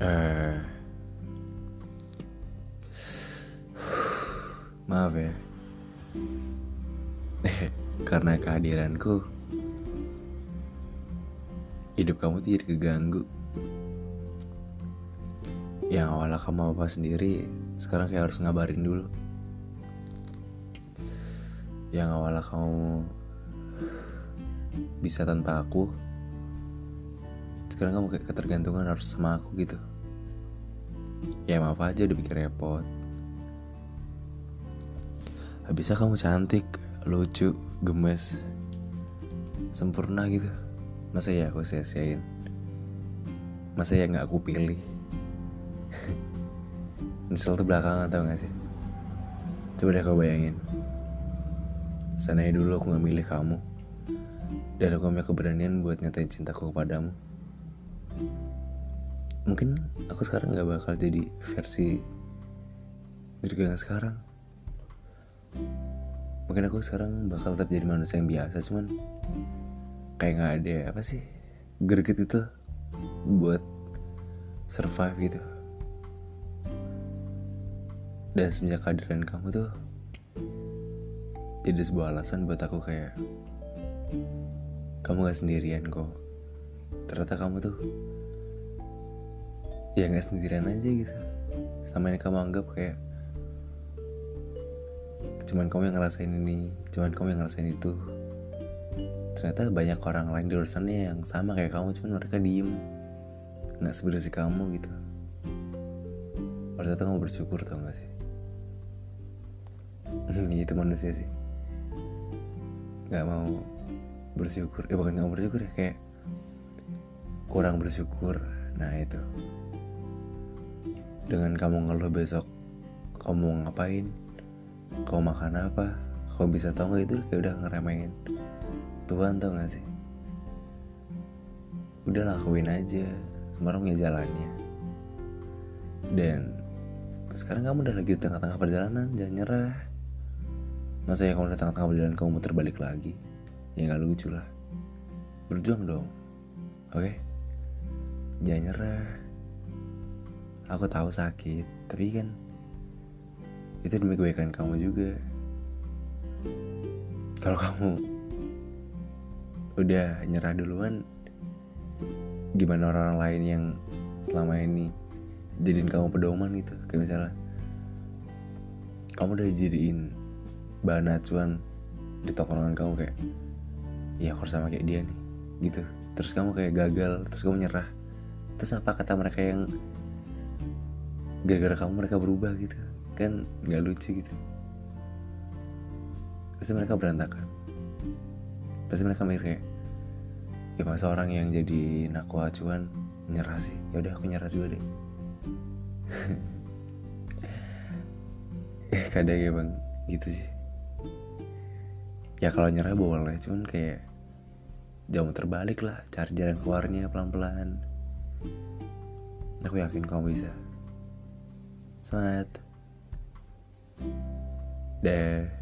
Eh. maaf ya. Eh, karena kehadiranku hidup kamu tidak keganggu. Yang awalnya kamu apa sendiri sekarang kayak harus ngabarin dulu. Yang awalnya kamu bisa tanpa aku sekarang kamu kayak ketergantungan harus sama aku gitu Ya maaf aja udah bikin repot Habisnya kamu cantik, lucu, gemes, sempurna gitu. Masa ya aku sia-siain? Masa ya nggak aku pilih? Nyesel tuh belakangan tau gak sih? Coba deh kau bayangin. Sananya dulu aku gak milih kamu. Dan aku punya keberanian buat nyatain cintaku kepadamu. Mungkin aku sekarang gak bakal jadi versi diriku yang sekarang. Mungkin aku sekarang bakal tetap jadi manusia yang biasa cuman kayak nggak ada apa sih greget itu buat survive gitu. Dan semenjak kehadiran kamu tuh jadi sebuah alasan buat aku kayak kamu gak sendirian kok ternyata kamu tuh ya nggak sendirian aja gitu. Sama ini kamu anggap kayak cuman kamu yang ngerasain ini cuman kamu yang ngerasain itu. Ternyata banyak orang lain di luar sana yang sama kayak kamu cuman mereka diem. Nggak sebersih kamu gitu. Ternyata kamu bersyukur tau gak sih? Itu manusia sih. Nggak mau bersyukur. Eh bukan nggak mau bersyukur ya kayak kurang bersyukur. Nah itu. Dengan kamu ngeluh besok kamu ngapain? Kau makan apa? Kau bisa tahu nggak itu? Kayak udah ngeremehin. Tuhan tau gak sih? Udah lakuin aja. Semua orang punya jalannya. Dan sekarang kamu udah lagi di tengah-tengah perjalanan jangan nyerah. Masa ya kamu di tengah-tengah perjalanan kamu muter balik lagi? Ya nggak lucu lah. Berjuang dong. Oke? okay? Jangan nyerah. Aku tahu sakit tapi kan itu demi kebaikan kamu juga. Kalau kamu udah nyerah duluan gimana orang lain yang selama ini jadiin kamu pedoman gitu? Kayak misalnya kamu udah jadiin bahan acuan di tongkrongan kamu kayak ya aku harus sama kayak dia nih gitu. Terus kamu kayak gagal terus kamu nyerah terus apa kata mereka yang gara-gara kamu mereka berubah gitu. Kan nggak lucu gitu. Pasti mereka berantakan. Pasti mereka mikir kayak ya masa orang yang jadi naku acuan nyerah sih? Ya udah aku nyerah juga deh. Eh kadang ya bang gitu sih. Ya kalau nyerah boleh cuman kayak jauh terbalik lah. Cari jalan keluarnya pelan-pelan aku yakin kamu bisa. Semangat. Deh